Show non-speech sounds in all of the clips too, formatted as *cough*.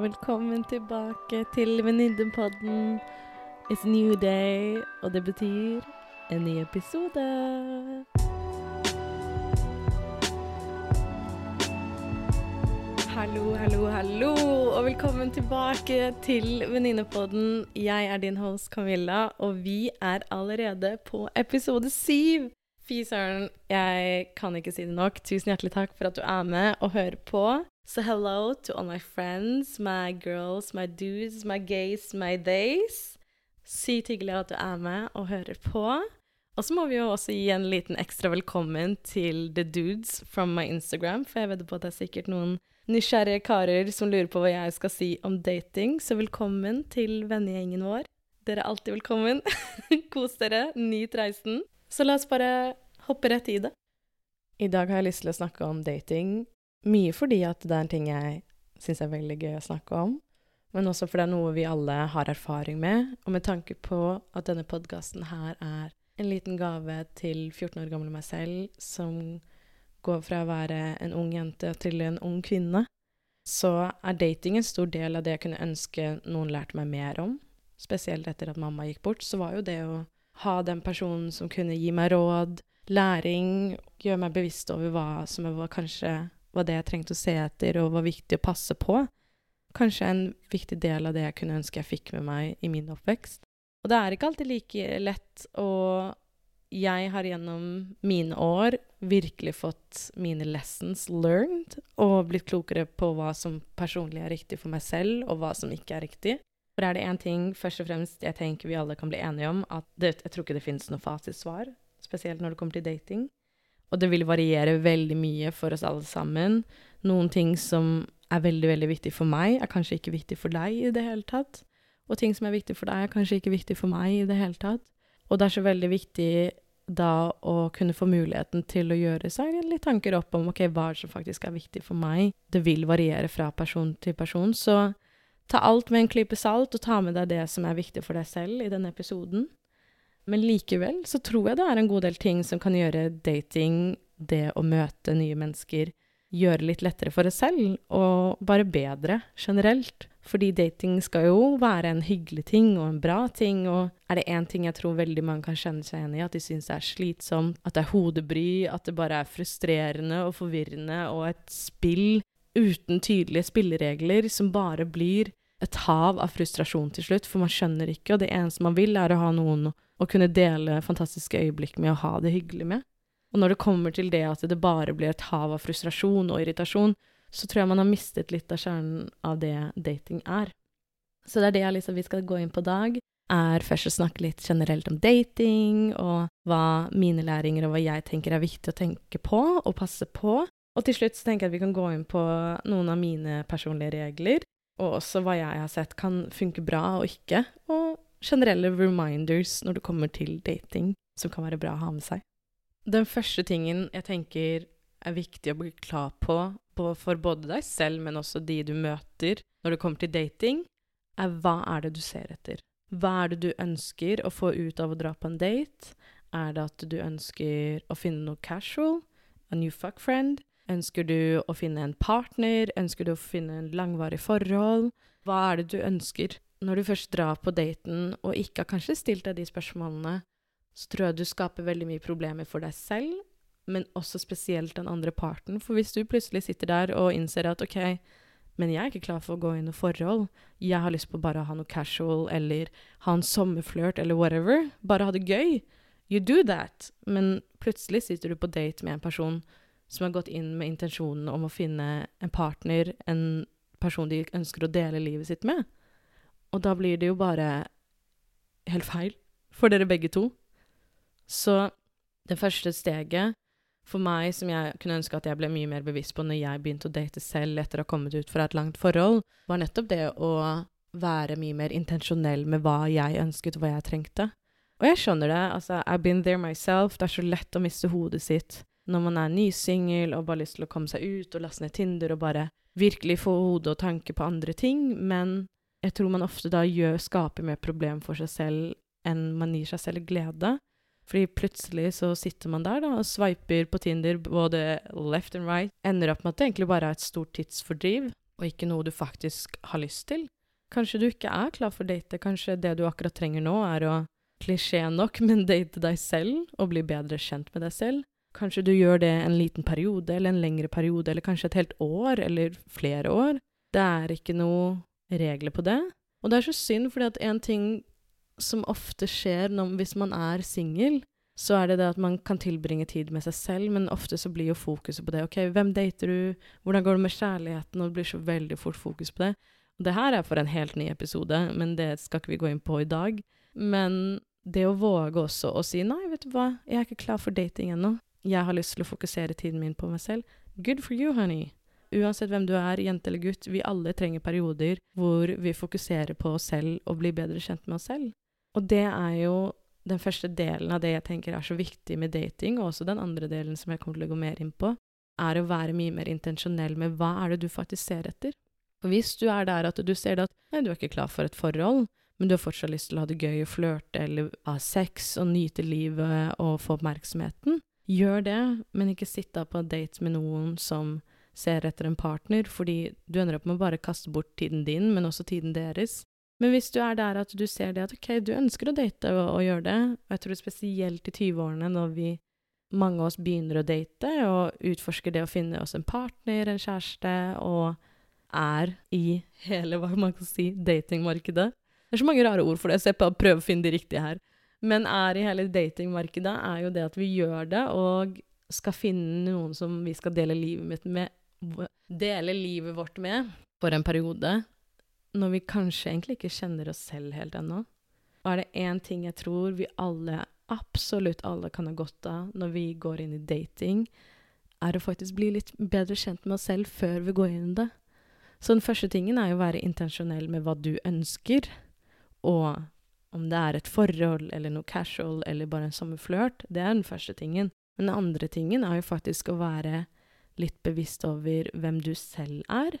velkommen tilbake til Venninnepodden. It's a new day, og det betyr en ny episode. Hallo, hallo, hallo, og velkommen tilbake til Venninnepodden. Jeg er din host Camilla, og vi er allerede på episode syv. Fy søren, jeg kan ikke si det nok. Tusen hjertelig takk for at du er med og hører på. So hello to all my friends, my girls, my dudes, my gays, my days. Sykt hyggelig at du er med og hører på. Og så må vi jo også gi en liten ekstra velkommen til the dudes from my Instagram, for jeg vedder på at det er sikkert noen nysgjerrige karer som lurer på hva jeg skal si om dating, så velkommen til vennegjengen vår. Dere er alltid velkommen. *laughs* Kos dere, nyt reisen. Så la oss bare hoppe rett i det. I dag har jeg lyst til å snakke om dating, mye fordi at det er en ting jeg syns er veldig gøy å snakke om, men også fordi det er noe vi alle har erfaring med, og med tanke på at denne podkasten her er en liten gave til 14 år gamle meg selv, som går fra å være en ung jente til en ung kvinne, så er dating en stor del av det jeg kunne ønske noen lærte meg mer om. Spesielt etter at mamma gikk bort, så var jo det å ha den personen som kunne gi meg råd, læring, gjøre meg bevisst over hva som var kanskje var det jeg trengte å se etter, og var viktig å passe på. Kanskje en viktig del av det jeg kunne ønske jeg fikk med meg i min oppvekst. Og det er ikke alltid like lett, og jeg har gjennom mine år virkelig fått mine lessons learned, og blitt klokere på hva som personlig er riktig for meg selv, og hva som ikke er riktig. For er det én ting først og fremst jeg tenker vi alle kan bli enige om, at det, jeg tror ikke det finnes noe fasitsvar, spesielt når det kommer til dating. Og det vil variere veldig mye for oss alle sammen. Noen ting som er veldig, veldig viktig for meg, er kanskje ikke viktig for deg i det hele tatt. Og ting som er viktig for deg, er kanskje ikke viktig for meg i det hele tatt. Og det er så veldig viktig da å kunne få muligheten til å gjøre seg litt tanker opp om ok, hva som faktisk er viktig for meg. Det vil variere fra person til person, så ta alt med en klype salt, og ta med deg det som er viktig for deg selv i denne episoden. Men likevel så tror jeg det er en god del ting som kan gjøre dating, det å møte nye mennesker, gjøre litt lettere for oss selv, og bare bedre generelt. Fordi dating skal jo være en hyggelig ting og en bra ting, og er det én ting jeg tror veldig mange kan kjenne seg igjen i, at de syns det er slitsomt, at det er hodebry, at det bare er frustrerende og forvirrende og et spill uten tydelige spilleregler som bare blir et hav av frustrasjon til slutt, for man skjønner ikke, og det eneste man vil, er å ha noen å kunne dele fantastiske øyeblikk med og ha det hyggelig med. Og når det kommer til det at det bare blir et hav av frustrasjon og irritasjon, så tror jeg man har mistet litt av kjernen av det dating er. Så det er det liksom vi skal gå inn på i dag, er først å snakke litt generelt om dating, og hva mine læringer og hva jeg tenker er viktig å tenke på og passe på. Og til slutt så tenker jeg at vi kan gå inn på noen av mine personlige regler, og også hva jeg har sett kan funke bra og ikke, og generelle reminders når det kommer til dating, som kan være bra å ha med seg. Den første tingen jeg tenker er viktig å bli klar på, for både deg selv, men også de du møter når det kommer til dating, er hva er det du ser etter? Hva er det du ønsker å få ut av å dra på en date? Er det at du ønsker å finne noe casual? A new fuck friend? Ønsker du å finne en partner? Ønsker du å finne en langvarig forhold? Hva er det du ønsker? når du først drar på daten og ikke har kanskje stilt deg de spørsmålene, så tror jeg du skaper veldig mye problemer for deg selv, men også spesielt den andre parten. For hvis du plutselig sitter der og innser at OK, men jeg er ikke klar for å gå inn i forhold, jeg har lyst på bare å ha noe casual eller ha en sommerflørt eller whatever, bare ha det gøy, you do that. Men plutselig sitter du på date med en person som har gått inn med intensjonen om å finne en partner, en person de ønsker å dele livet sitt med. Og da blir det jo bare helt feil for dere begge to. Så det første steget for meg, som jeg kunne ønske at jeg ble mye mer bevisst på når jeg begynte å date selv etter å ha kommet ut fra et langt forhold, var nettopp det å være mye mer intensjonell med hva jeg ønsket, og hva jeg trengte. Og jeg skjønner det. altså, I've been there myself. Det er så lett å miste hodet sitt når man er nysingel og bare lyst til å komme seg ut og laste ned Tinder og bare virkelig få hodet og tanke på andre ting, men jeg tror man ofte da gjør, skaper mer problem for seg selv enn man gir seg selv glede. Fordi plutselig så sitter man der da, og sveiper på Tinder både left and right. Ender opp med at det egentlig bare er et stort tidsfordriv. og ikke noe du faktisk har lyst til. Kanskje du ikke er klar for å date, kanskje det du akkurat trenger nå, er å klisjé nok, *laughs* men date deg selv og bli bedre kjent med deg selv. Kanskje du gjør det en liten periode, eller en lengre periode, eller kanskje et helt år, eller flere år. Det er ikke noe regler på det. Og det er så synd, fordi at en ting som ofte skjer når, hvis man er singel, så er det det at man kan tilbringe tid med seg selv, men ofte så blir jo fokuset på det. OK, hvem dater du? Hvordan går det med kjærligheten? Og det blir så veldig fort fokus på det. Og det her er for en helt ny episode, men det skal ikke vi gå inn på i dag. Men det å våge også å si nei, vet du hva, jeg er ikke klar for dating ennå. Jeg har lyst til å fokusere tiden min på meg selv. Good for you, honey. Uansett hvem du er, jente eller gutt, vi alle trenger perioder hvor vi fokuserer på oss selv og blir bedre kjent med oss selv. Og det er jo den første delen av det jeg tenker er så viktig med dating, og også den andre delen som jeg kommer til å gå mer inn på, er å være mye mer intensjonell med hva er det du faktisk ser etter. For hvis du er der at du ser at nei, du er ikke klar for et forhold, men du har fortsatt lyst til å ha det gøy og flørte eller ha sex og nyte livet og få oppmerksomheten, gjør det, men ikke sitt da på date med noen som ser etter en partner, fordi du ender opp med å bare kaste bort tiden din, men også tiden deres. Men hvis du er der at du ser det at ok, du ønsker å date og, og gjøre det, og jeg tror spesielt i 20-årene når vi, mange av oss begynner å date og utforsker det å finne oss en partner, en kjæreste, og er i hele, hva man kan si, datingmarkedet. Det er så mange rare ord for det, så jeg prøver å finne de riktige her. Men er i hele datingmarkedet, er jo det at vi gjør det, og skal finne noen som vi skal dele livet med, dele livet vårt med for en periode, når vi kanskje egentlig ikke kjenner oss selv helt ennå. Og er det én ting jeg tror vi alle, absolutt alle, kan ha godt av når vi går inn i dating, er å faktisk bli litt bedre kjent med oss selv før vi går inn i det. Så den første tingen er jo å være intensjonell med hva du ønsker, og om det er et forhold eller noe casual eller bare en sommerflørt, det er den første tingen. Men den andre tingen er jo faktisk å være litt bevisst over hvem du selv er,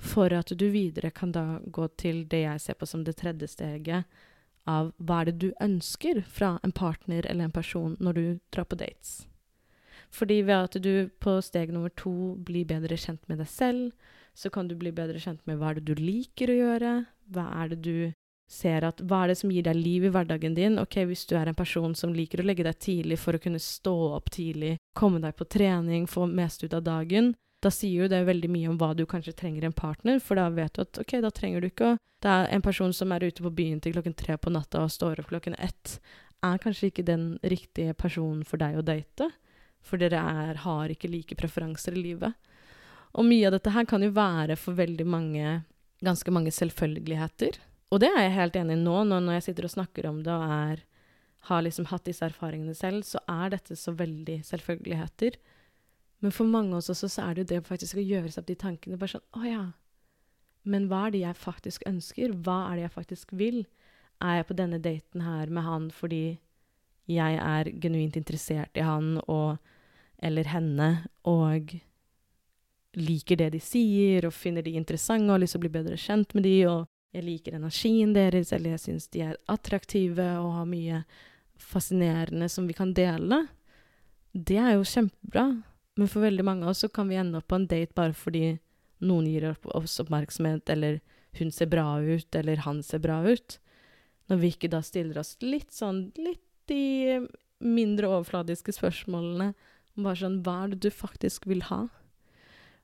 for at du videre kan da gå til det jeg ser på som det tredje steget av hva er det du ønsker fra en partner eller en person når du drar på dates. Fordi ved at du på steg nummer to blir bedre kjent med deg selv, så kan du bli bedre kjent med hva er det du liker å gjøre, hva er det du ser at Hva er det som gir deg liv i hverdagen din? Ok, hvis du er en person som liker å legge deg tidlig for å kunne stå opp tidlig, komme deg på trening, få mest ut av dagen, da sier jo det veldig mye om hva du kanskje trenger en partner, for da vet du at ok, da trenger du ikke å Det er en person som er ute på byen til klokken tre på natta og står opp klokken ett, er kanskje ikke den riktige personen for deg å date, for dere er, har ikke like preferanser i livet. Og mye av dette her kan jo være for veldig mange ganske mange selvfølgeligheter. Og det er jeg helt enig i nå, når jeg sitter og snakker om det og er, har liksom hatt disse erfaringene selv, så er dette så veldig selvfølgeligheter. Men for mange av oss også så er det jo det faktisk å gjøre seg opp de tankene. Bare sånn Å ja. Men hva er det jeg faktisk ønsker? Hva er det jeg faktisk vil? Er jeg på denne daten her med han fordi jeg er genuint interessert i han og eller henne og liker det de sier og finner de interessante og har lyst til å bli bedre kjent med de, og jeg liker energien deres, eller jeg syns de er attraktive og har mye fascinerende som vi kan dele. Det er jo kjempebra. Men for veldig mange av oss så kan vi ende opp på en date bare fordi noen gir oss oppmerksomhet, eller hun ser bra ut, eller han ser bra ut. Når vi ikke da stiller oss litt sånn litt de mindre overfladiske spørsmålene bare sånn Hva er det du faktisk vil ha?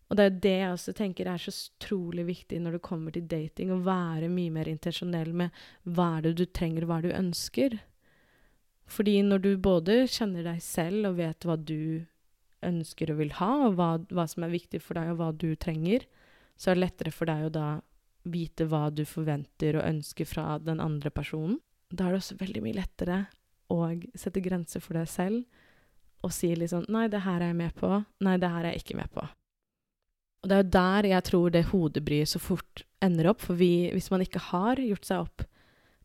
Og det er jo det jeg også tenker er så utrolig viktig når det kommer til dating, å være mye mer intensjonell med hva er det du trenger, hva er det du ønsker. Fordi når du både kjenner deg selv og vet hva du ønsker og vil ha, og hva, hva, som er viktig for deg, og hva du trenger, så er det lettere for deg å da vite hva du forventer og ønsker fra den andre personen. Da er det også veldig mye lettere å sette grenser for deg selv og si liksom Nei, det her er jeg med på. Nei, det her er jeg ikke med på. Og det er jo der jeg tror det hodebryet så fort ender opp, for vi, hvis man ikke har gjort seg opp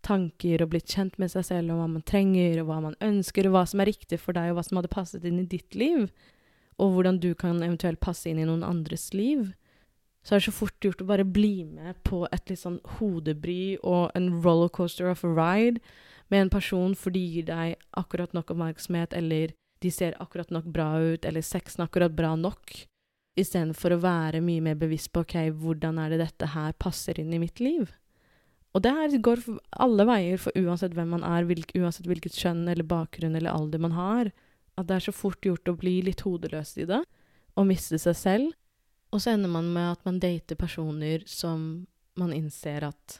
tanker og blitt kjent med seg selv og hva man trenger, og hva man ønsker, og hva som er riktig for deg, og hva som hadde passet inn i ditt liv, og hvordan du kan eventuelt passe inn i noen andres liv, så er det så fort gjort å bare bli med på et litt sånn hodebry og en rollercoaster of a ride med en person for de gir deg akkurat nok oppmerksomhet, eller de ser akkurat nok bra ut, eller sexen akkurat bra nok. Istedenfor å være mye mer bevisst på ok, hvordan er det dette her passer inn i mitt liv. Og det her går alle veier for uansett hvem man er, hvilk, uansett hvilket kjønn eller bakgrunn eller alder man har. At det er så fort gjort å bli litt hodeløs i det og miste seg selv. Og så ender man med at man dater personer som man innser at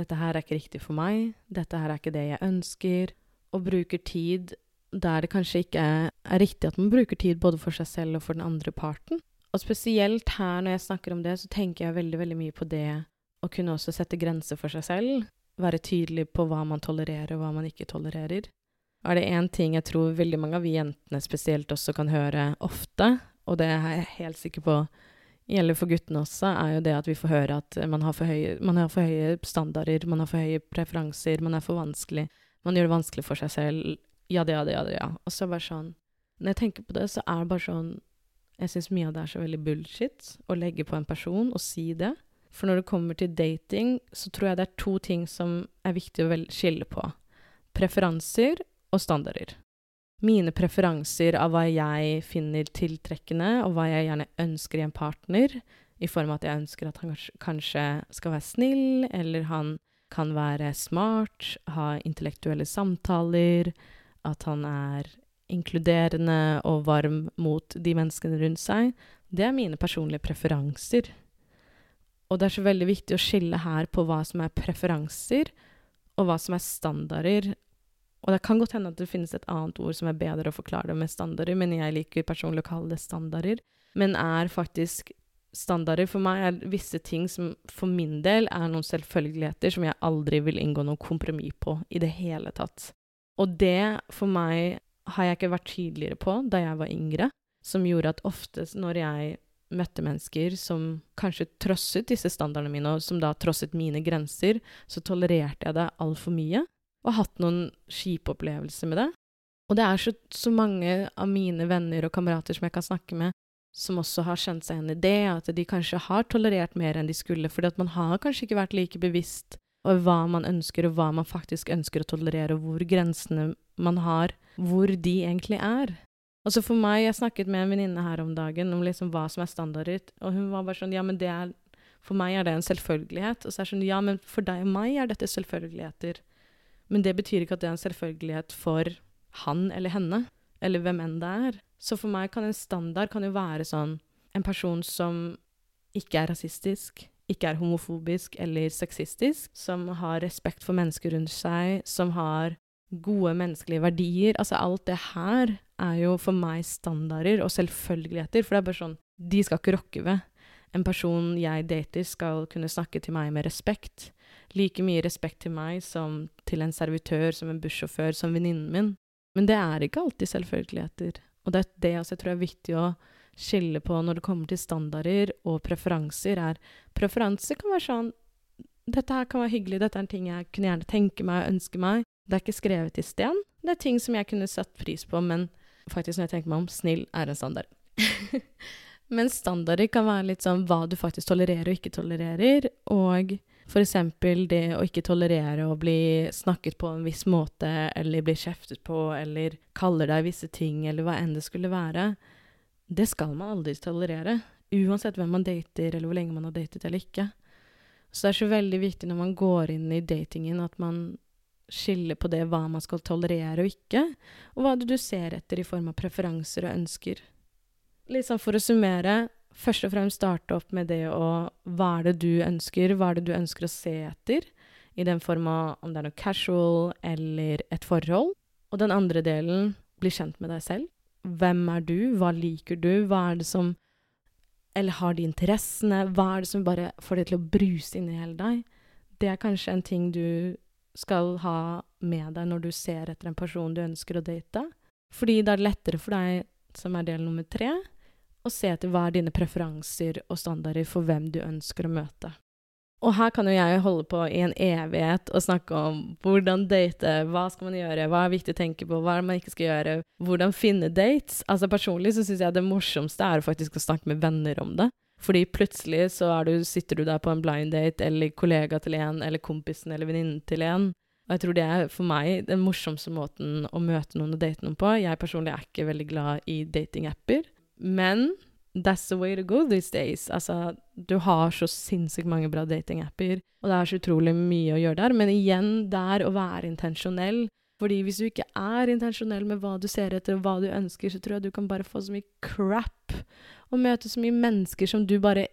dette her er ikke riktig for meg, dette her er ikke det jeg ønsker, og bruker tid der det kanskje ikke er, er riktig at man bruker tid både for seg selv og for den andre parten. Og spesielt her når jeg snakker om det, så tenker jeg veldig, veldig mye på det å kunne også sette grenser for seg selv. Være tydelig på hva man tolererer, og hva man ikke tolererer. Er det én ting jeg tror veldig mange av vi jentene spesielt også kan høre ofte, og det er jeg helt sikker på gjelder for guttene også, er jo det at vi får høre at man har for høye, har for høye standarder, man har for høye preferanser, man er for vanskelig, man gjør det vanskelig for seg selv. Ja, det, ja, det, ja, det, ja. Og så bare sånn Når jeg tenker på det, så er det bare sånn Jeg syns mye av det er så veldig bullshit å legge på en person og si det. For når det kommer til dating, så tror jeg det er to ting som er viktig å skille på. Preferanser og standarder. Mine preferanser av hva jeg finner tiltrekkende, og hva jeg gjerne ønsker i en partner, i form av at jeg ønsker at han kanskje skal være snill, eller han kan være smart, ha intellektuelle samtaler, at han er inkluderende og varm mot de menneskene rundt seg, det er mine personlige preferanser. Og det er så veldig viktig å skille her på hva som er preferanser, og hva som er standarder. Og det kan godt hende at det finnes et annet ord som er bedre å forklare det med standarder, men jeg liker personlig å kalle det standarder. Men er faktisk standarder for meg er visse ting som for min del er noen selvfølgeligheter som jeg aldri vil inngå noe kompromiss på i det hele tatt. Og det for meg har jeg ikke vært tydeligere på da jeg var yngre, som gjorde at oftest når jeg møtte mennesker som kanskje trosset disse standardene mine, og som da trosset mine grenser, så tolererte jeg det altfor mye, og hatt noen kjipe opplevelser med det. Og det er så, så, mange av mine venner og kamerater som jeg kan snakke med, som også har kjent seg igjen i det, at de kanskje har tolerert mer enn de skulle, fordi at man har kanskje ikke vært like bevisst over hva man ønsker, og hva man faktisk ønsker å tolerere, og hvor grensene man har, hvor de egentlig er. Altså for meg, Jeg snakket med en venninne her om dagen om liksom hva som er standarder, og hun var bare sånn Ja, men det er For meg er det en selvfølgelighet. Og så er det sånn Ja, men for deg og meg er dette selvfølgeligheter. Men det betyr ikke at det er en selvfølgelighet for han eller henne, eller hvem enn det er. Så for meg kan en standard kan jo være sånn En person som ikke er rasistisk, ikke er homofobisk eller sexistisk, som har respekt for mennesker rundt seg, som har gode menneskelige verdier. Altså alt det her er jo for meg standarder og selvfølgeligheter, for det er bare sånn De skal ikke rokke ved. En person jeg dater, skal kunne snakke til meg med respekt. Like mye respekt til meg som til en servitør, som en bussjåfør, som venninnen min. Men det er ikke alltid selvfølgeligheter. Og det er det også jeg tror er viktig å skille på når det kommer til standarder og preferanser, er Preferanser kan være sånn Dette her kan være hyggelig, dette er en ting jeg kunne gjerne tenke meg og ønske meg. Det er ikke skrevet i sten. Det er ting som jeg kunne satt pris på, men faktisk, når jeg tenker meg om, snill er en standard. *laughs* Men standarder kan være litt sånn hva du faktisk tolererer og ikke tolererer, og eksempel det å ikke tolerere å bli snakket på en viss måte, eller bli kjeftet på, eller kaller deg visse ting, eller hva enn det skulle være. Det skal man aldri tolerere, uansett hvem man dater, eller hvor lenge man har datet eller ikke. Så det er så veldig viktig når man går inn i datingen, at man skiller på det hva man skal tolerere og ikke, og hva du ser etter i form av preferanser og ønsker. Sånn for å summere, først og fremst starte opp med det å Hva er det du ønsker? Hva er det du ønsker å se etter? I den form av om det er noe casual eller et forhold. Og den andre delen, bli kjent med deg selv. Hvem er du? Hva liker du? Hva er det som Eller har de interessene? Hva er det som bare får det til å bruse inn i hele deg? Det er kanskje en ting du skal ha med deg når du ser etter en person du ønsker å date. Fordi da er det lettere for deg, som er del nummer tre, å se etter hva er dine preferanser og standarder for hvem du ønsker å møte. Og her kan jo jeg holde på i en evighet og snakke om hvordan date, hva skal man gjøre, hva er viktig å tenke på, hva er det man ikke skal gjøre, hvordan finne dates. Altså Personlig så syns jeg det morsomste er faktisk å snakke med venner om det. Fordi plutselig så du, sitter du der på en blind date, eller kollega til en, eller kompisen eller venninnen til en. Og jeg tror det er for meg den morsomste måten å møte noen og date noen på. Jeg personlig er ikke veldig glad i datingapper. Men that's the way to go these days. Altså, du har så sinnssykt mange bra datingapper, og det er så utrolig mye å gjøre der. Men igjen, der å være intensjonell. Fordi hvis du ikke er intensjonell med hva du ser etter, og hva du ønsker, så tror jeg du kan bare få så mye crap, og møte så mye mennesker som du bare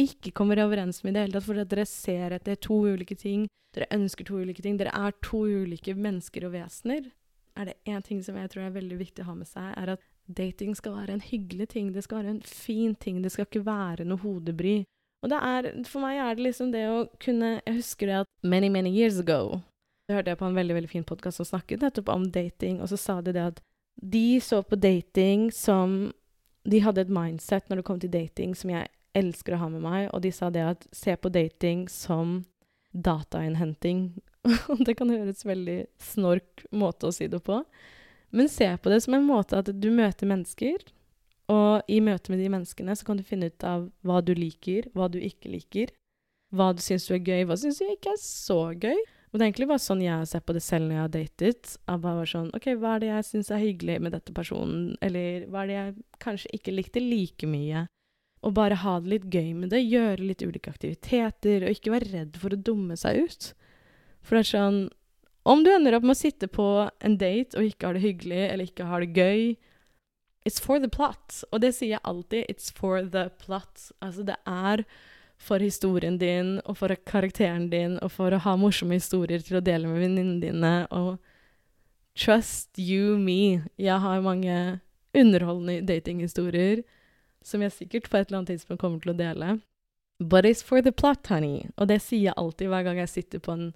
ikke kommer overens med i det hele tatt, fordi at dere ser etter to ulike ting, dere ønsker to ulike ting, dere er to ulike mennesker og vesener. Er det én ting som jeg tror er veldig viktig å ha med seg, er at dating skal være en hyggelig ting, det skal være en fin ting, det skal ikke være noe hodebry. Og det er, for meg er det liksom det å kunne Jeg husker det at many, many years ago så hørte jeg på en veldig veldig fin podkast som snakket nettopp om dating, og så sa de det at de så på dating som De hadde et mindset når det kom til dating som jeg elsker å ha med meg, og de sa det at se på dating som datainnhenting. *laughs* Og det kan høres veldig snork måte å si det på, men se på det som en måte at du møter mennesker, og i møte med de menneskene så kan du finne ut av hva du liker, hva du ikke liker, hva du syns du er gøy, hva syns du ikke er så gøy. Og det er egentlig bare sånn jeg har sett på det selv når jeg har datet. Jeg bare sånn OK, hva er det jeg syns er hyggelig med dette personen, eller hva er det jeg kanskje ikke likte like mye? Og bare ha det litt gøy med det, gjøre litt ulike aktiviteter, og ikke være redd for å dumme seg ut. For det er sånn Om du ender opp med å sitte på en date og ikke har det hyggelig, eller ikke har det gøy It's for the plot. Og det sier jeg alltid. It's for the plot. Altså, det er for historien din, og for karakteren din, og for å ha morsomme historier til å dele med venninnene dine, og trust you me. Jeg har mange underholdende datinghistorier som jeg sikkert på et eller annet tidspunkt kommer til å dele. But it's for the plot, honey. Og det sier jeg alltid hver gang jeg sitter på en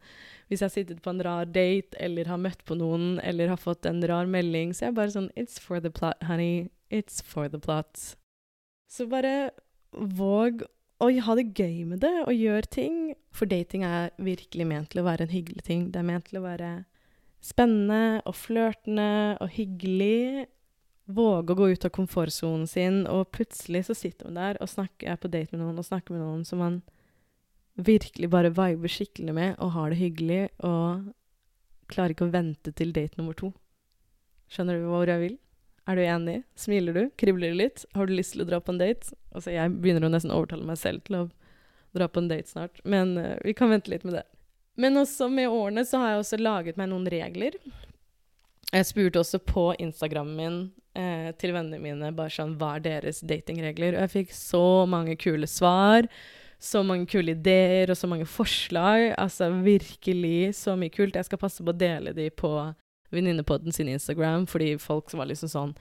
Hvis jeg har sittet på en rar date, eller har møtt på noen, eller har fått en rar melding, så er jeg bare sånn It's for the plot, honey. It's for the plot. Så bare våg å ha det gøy med det, og gjør ting. For dating er virkelig ment til å være en hyggelig ting. Det er ment til å være spennende og flørtende og hyggelig våge å gå ut av komfortsonen sin, og plutselig så sitter man der og snakker, er på date med noen og snakker med noen som man virkelig bare viber skikkelig med og har det hyggelig, og klarer ikke å vente til date nummer to. Skjønner du hvor jeg vil? Er du enig? Smiler du? Kribler du litt? Har du lyst til å dra på en date? Altså, jeg begynner å nesten overtale meg selv til å dra på en date snart, men uh, vi kan vente litt med det. Men også med årene så har jeg også laget meg noen regler. Jeg spurte også på Instagrammen min eh, til vennene mine bare sånn Hva er deres datingregler? Og jeg fikk så mange kule svar. Så mange kule ideer og så mange forslag. Altså virkelig så mye kult. Jeg skal passe på å dele de på Venninnepodden sin Instagram, fordi folk som var liksom sånn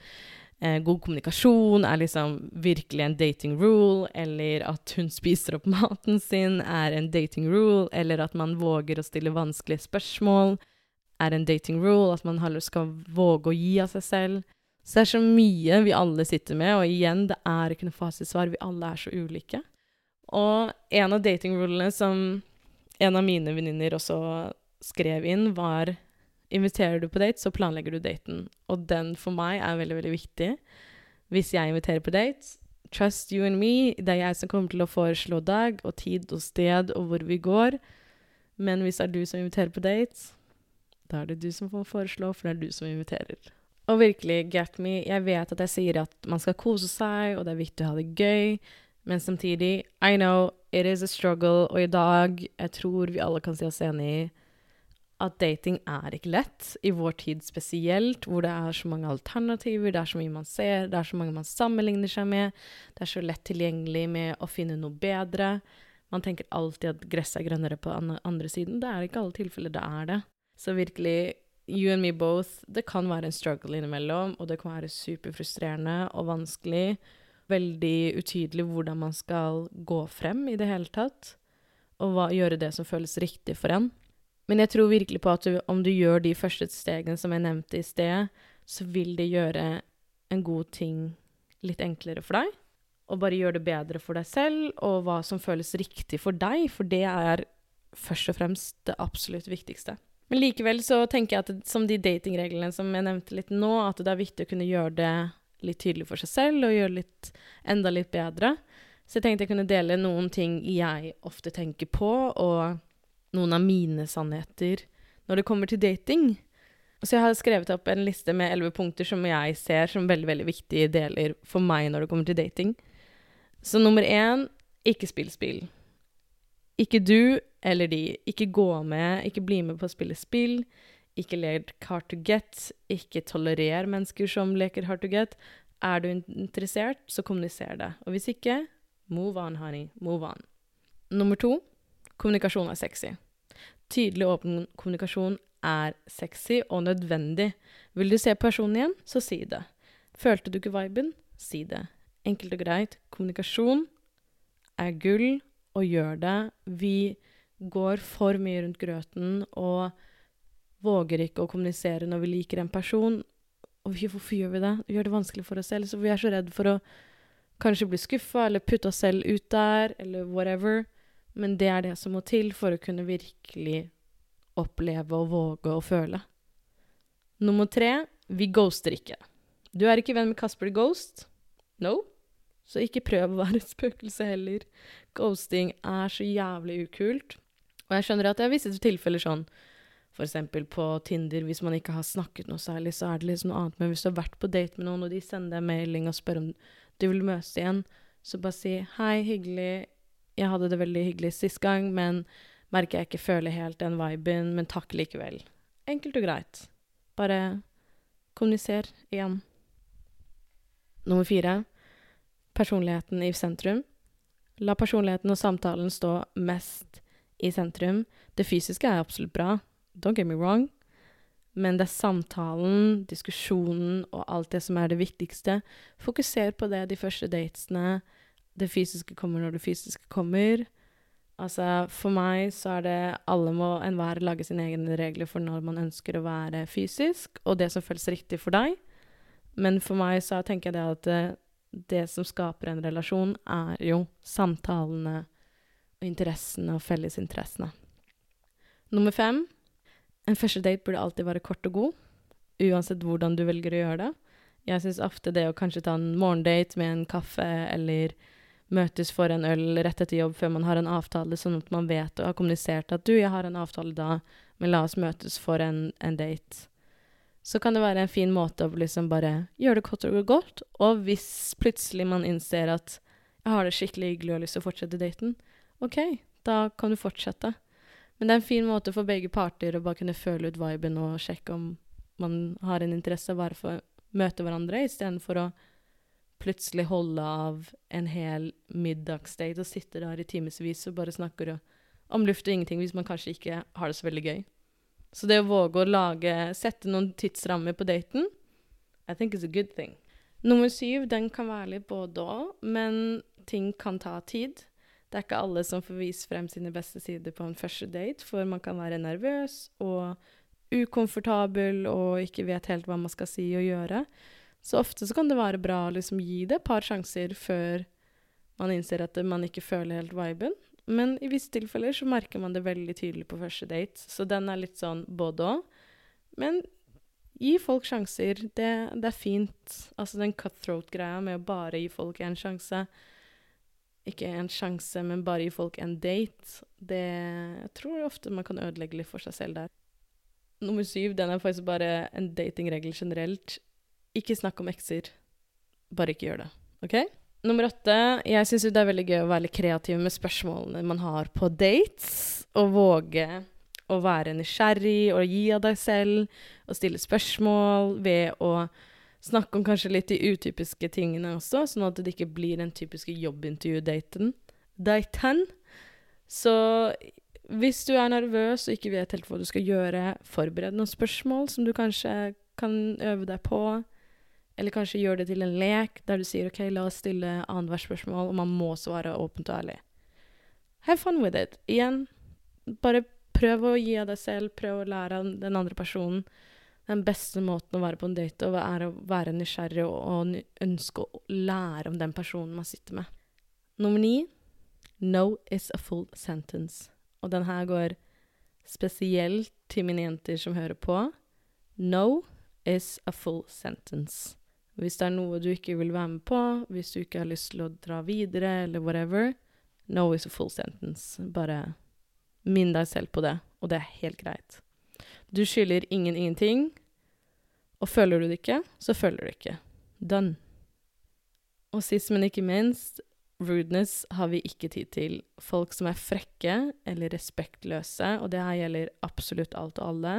eh, God kommunikasjon er liksom virkelig en dating rule, eller at hun spiser opp maten sin er en dating rule, eller at man våger å stille vanskelige spørsmål er en dating rule, at man skal våge å gi av seg selv. Så det er så mye vi alle sitter med, og igjen, det er ikke noe fasitsvar. Vi alle er så ulike. Og en av datingrulene som en av mine venninner også skrev inn, var Inviterer du på date, så planlegger du daten. Og den for meg er veldig, veldig viktig. Hvis jeg inviterer på date, trust you and me, det er jeg som kommer til å foreslå dag og tid og sted og hvor vi går. Men hvis det er du som inviterer på date, da er det du som får foreslå, for det er du som inviterer. Og virkelig, get me. Jeg vet at jeg sier at man skal kose seg, og det er viktig å ha det gøy, men samtidig, I know it is a struggle, og i dag, jeg tror vi alle kan si oss enig i at dating er ikke lett, i vår tid spesielt, hvor det er så mange alternativer, det er så mye man ser, det er så mange man sammenligner seg med, det er så lett tilgjengelig med å finne noe bedre. Man tenker alltid at gresset er grønnere på andre siden. Det er ikke alle tilfeller det er det. Så virkelig, you and me both, det kan være en struggle innimellom, og det kan være superfrustrerende og vanskelig. Veldig utydelig hvordan man skal gå frem i det hele tatt, og hva, gjøre det som føles riktig for en. Men jeg tror virkelig på at du, om du gjør de første stegene som jeg nevnte i sted, så vil det gjøre en god ting litt enklere for deg. Og bare gjøre det bedre for deg selv, og hva som føles riktig for deg, for det er først og fremst det absolutt viktigste. Men likevel så tenker jeg at det, som de datingreglene som jeg nevnte litt nå, at det er viktig å kunne gjøre det litt tydelig for seg selv og gjøre litt enda litt bedre. Så jeg tenkte jeg kunne dele noen ting jeg ofte tenker på, og noen av mine sannheter når det kommer til dating. Så jeg har skrevet opp en liste med elleve punkter som jeg ser som veldig veldig viktige deler for meg når det kommer til dating. Så nummer én ikke spill spill. Ikke du eller de. Ikke gå med, ikke bli med på å spille spill. Ikke lek hard to get. Ikke tolerer mennesker som leker hard to get. Er du interessert, så kommuniser det. Og hvis ikke, move on, honey. Move on. Nummer to kommunikasjon er sexy. Tydelig, åpen kommunikasjon er sexy og nødvendig. Vil du se personen igjen, så si det. Følte du ikke viben? Si det. Enkelt og greit. Kommunikasjon er gull, og gjør det. Vi går for mye rundt grøten og våger ikke å kommunisere når vi liker en person. Og hvorfor gjør vi det? Vi gjør det vanskelig for oss selv. Så vi er så redd for å kanskje bli skuffa eller putte oss selv ut der, eller whatever. Men det er det som må til for å kunne virkelig oppleve og våge å føle. Nummer tre vi ghoster ikke. Du er ikke venn med Kasper Ghost? No? Så ikke prøv å være et spøkelse heller. Ghosting er så jævlig ukult. Og jeg skjønner at det er visse tilfeller sånn eksempel på Tinder, hvis man ikke har snakket noe særlig, så er det liksom noe annet. Men hvis du har vært på date med noen, og de sender deg melding og spør om du vil møtes igjen, så bare si 'hei, hyggelig, jeg hadde det veldig hyggelig sist gang, men merker jeg ikke føler helt den viben, men takk likevel. Enkelt og greit. Bare kommuniser igjen. Nummer fire personligheten i sentrum. La personligheten og samtalen stå mest i sentrum. Det fysiske er absolutt bra, don't get me wrong, men det er samtalen, diskusjonen og alt det som er det viktigste. Fokuser på det de første datene det fysiske kommer når det fysiske kommer. Altså, for meg så er det alle må enhver lage sine egne regler for når man ønsker å være fysisk, og det som føles riktig for deg. Men for meg så tenker jeg det at det, som skaper en relasjon, er jo samtalene og interessene og fellesinteressene. Nummer fem en første date burde alltid være kort og god, uansett hvordan du velger å gjøre det. Jeg syns ofte det å kanskje ta en morgendate med en kaffe eller møtes for en øl rett etter jobb før man har en avtale, sånn at man vet og har kommunisert at du, jeg har en avtale da, men la oss møtes for en, en date. Så kan det være en fin måte å liksom bare gjøre det kort og godt, og hvis plutselig man innser at jeg har det skikkelig hyggelig og har lyst til å fortsette daten, OK, da kan du fortsette. Men det er en fin måte for begge parter å bare kunne føle ut viben og sjekke om man har en interesse bare for å møte hverandre, istedenfor å plutselig holde av en hel middagsdate og sitte der i timevis og bare snakker om luft og ingenting hvis man kanskje ikke har det så veldig gøy. Så det å våge å lage Sette noen tidsrammer på daten, I think is a good thing. Nummer syv, den kan være litt både òg, men ting kan ta tid. Det er ikke alle som får vist frem sine beste sider på en første date, for man kan være nervøs og ukomfortabel og ikke vet helt hva man skal si og gjøre. Så ofte så kan det være bra å liksom gi det et par sjanser før man innser at man ikke føler helt viben. Men i visse tilfeller så merker man det veldig tydelig på første date. Så den er litt sånn både òg. Men gi folk sjanser. Det, det, er fint. Altså den cutthroat-greia med å bare gi folk en sjanse Ikke en sjanse, men bare gi folk en date. Det Jeg tror ofte man kan ødelegge litt for seg selv der. Nummer syv, den er faktisk bare en datingregel generelt. Ikke snakk om ekser. Bare ikke gjør det. OK? Nummer åtte. Jeg syns det er veldig gøy å være litt kreativ med spørsmålene man har på dates. Og våge å være nysgjerrig og gi av deg selv. Og stille spørsmål ved å snakke om kanskje litt de utypiske tingene også, sånn at det ikke blir den typiske jobbintervju-daten. Daten. Så hvis du er nervøs og ikke vet helt hva du skal gjøre, forbered noen spørsmål som du kanskje kan øve deg på. Eller kanskje gjør det til en lek der du sier OK, la oss stille annethvert spørsmål, og man må svare åpent og ærlig. Have fun with it. Igjen, bare prøv å gi av deg selv, prøv å lære av den andre personen. Den beste måten å være på en date er å være nysgjerrig og, og ønske å lære om den personen man sitter med. Nummer ni No is a full sentence. Og den her går spesielt til mine jenter som hører på. No is a full sentence. Hvis det er noe du ikke vil være med på, hvis du ikke har lyst til å dra videre, eller whatever, no is a full sentence. Bare minn deg selv på det, og det er helt greit. Du skylder ingen ingenting, og føler du det ikke, så føler du ikke. Done. Og sist, men ikke minst, rudeness har vi ikke tid til. Folk som er frekke eller respektløse, og det her gjelder absolutt alt og alle,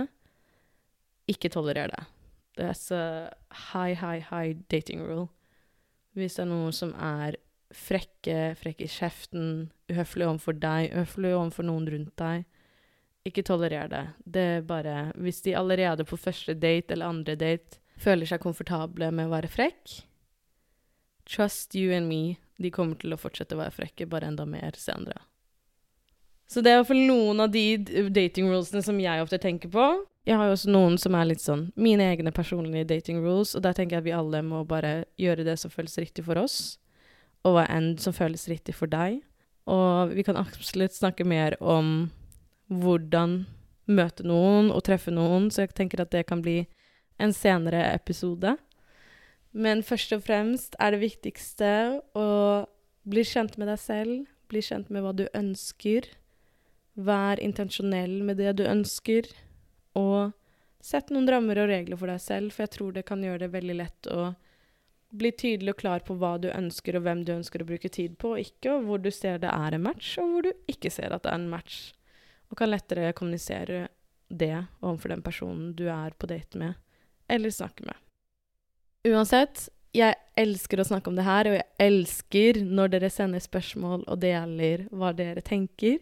ikke tolerer det. Er så high, high, high dating rule. Hvis det er noen som er frekke, frekke i kjeften, uhøflig overfor deg, uhøflig overfor noen rundt deg, ikke tolerer det. Det er bare Hvis de allerede på første date eller andre date føler seg komfortable med å være frekk, trust you and me, de kommer til å fortsette å være frekke, bare enda mer senere. Så det er iallfall noen av de dating rulesene som jeg ofte tenker på. Jeg har jo også noen som er litt sånn mine egne personlige dating rules, og der tenker jeg at vi alle må bare gjøre det som føles riktig for oss, og hva enn som føles riktig for deg. Og vi kan absolutt snakke mer om hvordan møte noen og treffe noen, så jeg tenker at det kan bli en senere episode. Men først og fremst er det viktigste å bli kjent med deg selv, bli kjent med hva du ønsker. Vær intensjonell med det du ønsker, og sett noen rammer og regler for deg selv, for jeg tror det kan gjøre det veldig lett å bli tydelig og klar på hva du ønsker, og hvem du ønsker å bruke tid på og ikke, og hvor du ser det er en match, og hvor du ikke ser at det er en match og kan lettere kommunisere det overfor den personen du er på date med, eller snakke med. Uansett, jeg elsker å snakke om det her, og jeg elsker når dere sender spørsmål og deler hva dere tenker.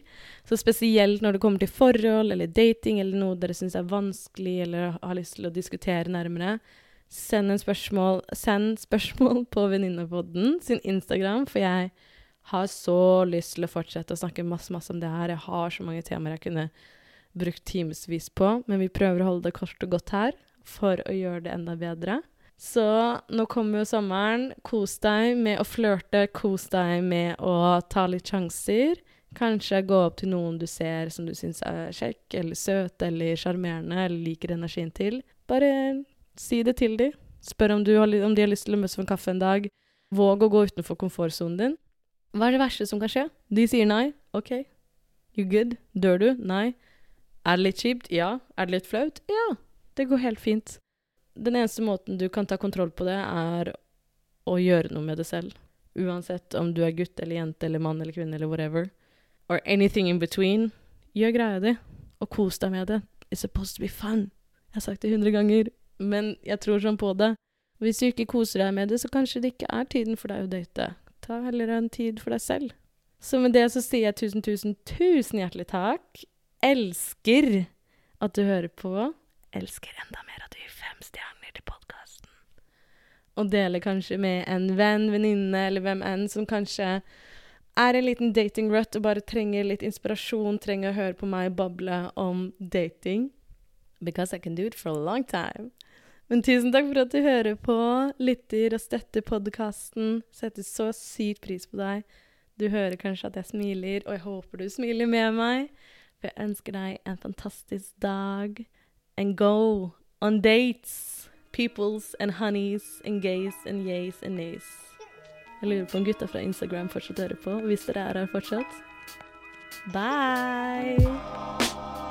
Så spesielt når det kommer til forhold eller dating eller noe dere syns er vanskelig eller har lyst til å diskutere nærmere, send en spørsmål, send spørsmål på Venninnepodden sin Instagram, for jeg har så lyst til å fortsette å snakke masse, masse om det her. Jeg har så mange temaer jeg kunne brukt timevis på, men vi prøver å holde det kort og godt her for å gjøre det enda bedre. Så nå kommer jo sommeren. Kos deg med å flørte, kos deg med å ta litt sjanser. Kanskje gå opp til noen du ser som du syns er kjekk eller søt eller sjarmerende eller liker energien til. Bare si det til dem. Spør om, har, om de har lyst til å møtes for en kaffe en dag. Våg å gå utenfor komfortsonen din. Hva er det verste som kan skje? De sier nei. OK. You good? Dør du? Nei. Er det litt kjipt? Ja. Er det litt flaut? Ja. Det går helt fint. Den eneste måten du kan ta kontroll på det, er å gjøre noe med det selv. Uansett om du er gutt eller jente eller mann eller kvinne eller whatever. Or anything in between. Gjør greia di, og kos deg med det. It's supposed to be fun. Jeg har sagt det hundre ganger, men jeg tror sånn på det. Hvis du ikke koser deg med det, så kanskje det ikke er tiden for deg å date. Ta heller en tid for deg selv. Så med det så sier jeg tusen, tusen, tusen hjertelig takk. Elsker at du hører på. Elsker enda mer at du gir fem stjerner til podkasten. Og dele kanskje med en venn, venninne eller hvem enn som kanskje er en liten dating-rut og bare trenger litt inspirasjon, trenger å høre på meg bable om dating. Because I can do it for a long time. Men tusen takk for at du hører på, lytter og støtter podkasten. Setter så sykt pris på deg. Du hører kanskje at jeg smiler, og jeg håper du smiler med meg. For jeg ønsker deg en fantastisk dag. And go on dates. Peoples and honeys and gays and yays and nays. Jeg lurer på om gutta fra Instagram fortsatt hører på, hvis dere er her fortsatt. Bye!